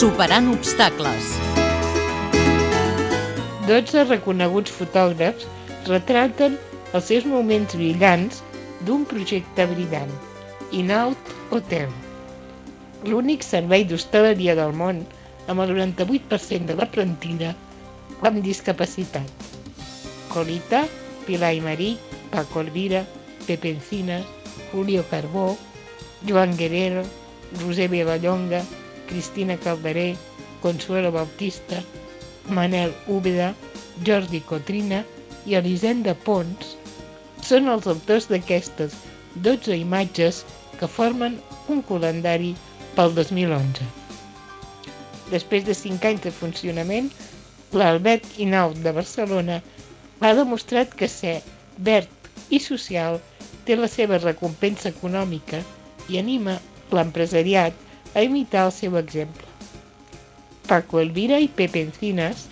Superant obstacles. 12 reconeguts fotògrafs retraten els seus moments brillants d'un projecte brillant, Inaut Hotel, l'únic servei d'hostaleria del món amb el 98% de la plantilla amb discapacitat. Colita, Pilar i Marí, Paco Elvira, Pepe Encinas, Julio Carbó, Joan Guerrero, Roser Vilallonga, Cristina Calderé, Consuelo Bautista, Manel Úbeda, Jordi Cotrina i Elisenda Pons són els autors d'aquestes 12 imatges que formen un calendari pel 2011. Després de 5 anys de funcionament, l'Albert Inaut de Barcelona ha demostrat que ser verd i social té la seva recompensa econòmica i anima l'empresariat a imitar el seu exemple. Paco Elvira i Pepe Encinas,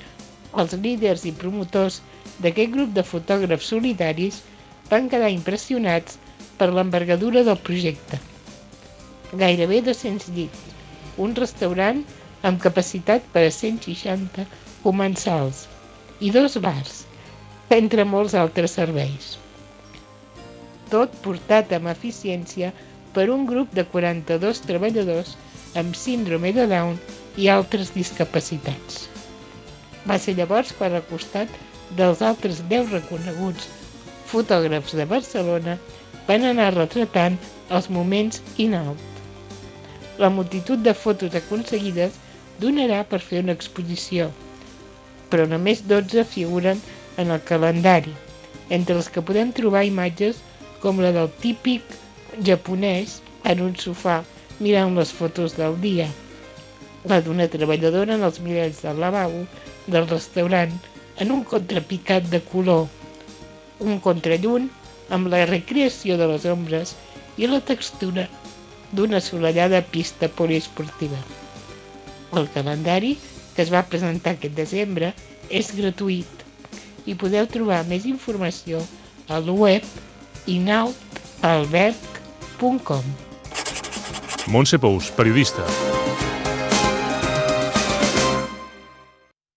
els líders i promotors d'aquest grup de fotògrafs solidaris, van quedar impressionats per l'envergadura del projecte. Gairebé 200 llits, un restaurant amb capacitat per a 160 comensals i dos bars, entre molts altres serveis. Tot portat amb eficiència per un grup de 42 treballadors amb síndrome de Down i altres discapacitats. Va ser llavors quan al costat dels altres 10 reconeguts fotògrafs de Barcelona van anar retratant els moments in-out. La multitud de fotos aconseguides donarà per fer una exposició, però només 12 figuren en el calendari, entre els que podem trobar imatges com la del típic japonès en un sofà mirant les fotos del dia, la d'una treballadora en els miralls del lavabo del restaurant en un contrapicat de color, un contralluny amb la recreació de les ombres i la textura d'una assolellada pista poliesportiva. El calendari, que es va presentar aquest desembre, és gratuït i podeu trobar més informació al web inautalberg.com. Montse Pous, periodista.